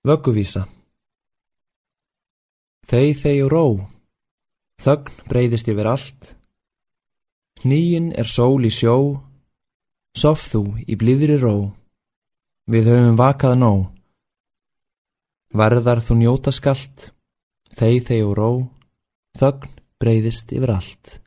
Vögguvísa. Þey þey ró, þögn breyðist yfir allt, Hnýin er sól í sjó, sof þú í blíðri ró, við höfum vakað nóg. Varðar þú njóta skalt, þey þey ró, þögn breyðist yfir allt.